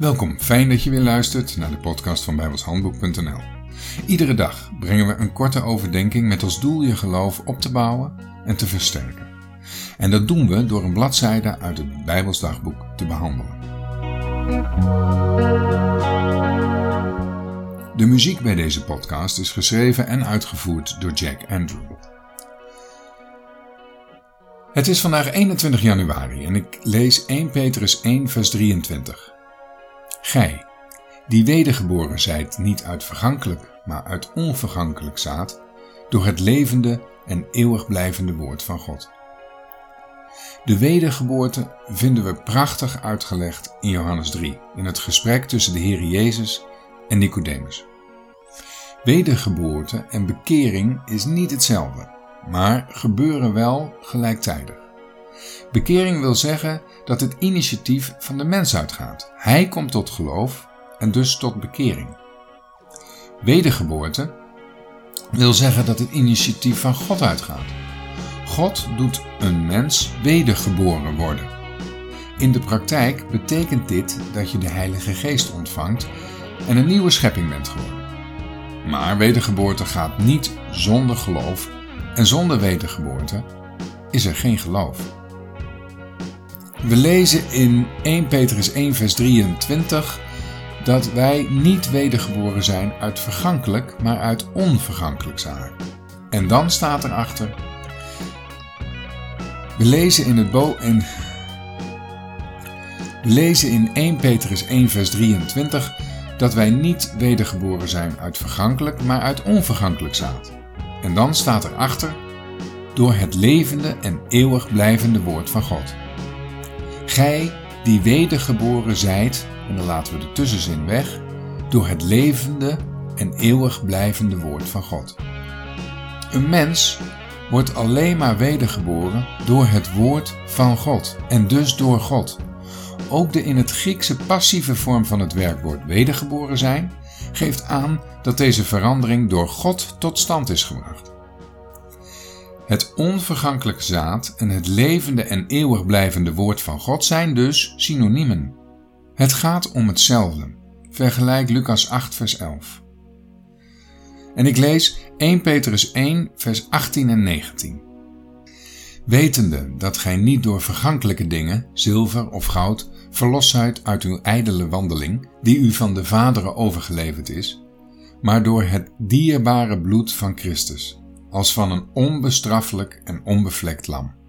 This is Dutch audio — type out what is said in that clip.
Welkom, fijn dat je weer luistert naar de podcast van bijbelshandboek.nl. Iedere dag brengen we een korte overdenking met als doel je geloof op te bouwen en te versterken. En dat doen we door een bladzijde uit het Bijbelsdagboek te behandelen. De muziek bij deze podcast is geschreven en uitgevoerd door Jack Andrew. Het is vandaag 21 januari en ik lees 1 Petrus 1 vers 23. Gij, die wedergeboren zijt niet uit vergankelijk, maar uit onvergankelijk zaad, door het levende en eeuwig blijvende woord van God. De wedergeboorte vinden we prachtig uitgelegd in Johannes 3, in het gesprek tussen de Heer Jezus en Nicodemus. Wedergeboorte en bekering is niet hetzelfde, maar gebeuren wel gelijktijdig. Bekering wil zeggen dat het initiatief van de mens uitgaat. Hij komt tot geloof en dus tot bekering. Wedergeboorte wil zeggen dat het initiatief van God uitgaat. God doet een mens wedergeboren worden. In de praktijk betekent dit dat je de Heilige Geest ontvangt en een nieuwe schepping bent geworden. Maar wedergeboorte gaat niet zonder geloof en zonder wedergeboorte is er geen geloof. We lezen in 1 Petrus 1 vers 23 dat wij niet wedergeboren zijn uit vergankelijk, maar uit onvergankelijk zaken. En dan staat erachter, we lezen in het bo en we lezen in 1 Petrus 1 vers 23 dat wij niet wedergeboren zijn uit vergankelijk, maar uit onvergankelijk zaad. En dan staat erachter, door het levende en eeuwig blijvende woord van God. Gij die wedergeboren zijt, en dan laten we de tussenzin weg, door het levende en eeuwig blijvende woord van God. Een mens wordt alleen maar wedergeboren door het woord van God en dus door God. Ook de in het Griekse passieve vorm van het werkwoord wedergeboren zijn geeft aan dat deze verandering door God tot stand is gebracht. Het onvergankelijke zaad en het levende en eeuwig blijvende woord van God zijn dus synoniemen. Het gaat om hetzelfde. Vergelijk Lucas 8, vers 11. En ik lees 1 Petrus 1, vers 18 en 19. Wetende dat gij niet door vergankelijke dingen, zilver of goud, verlost zijt uit uw ijdele wandeling, die u van de vaderen overgeleverd is, maar door het dierbare bloed van Christus als van een onbestraffelijk en onbevlekt lam.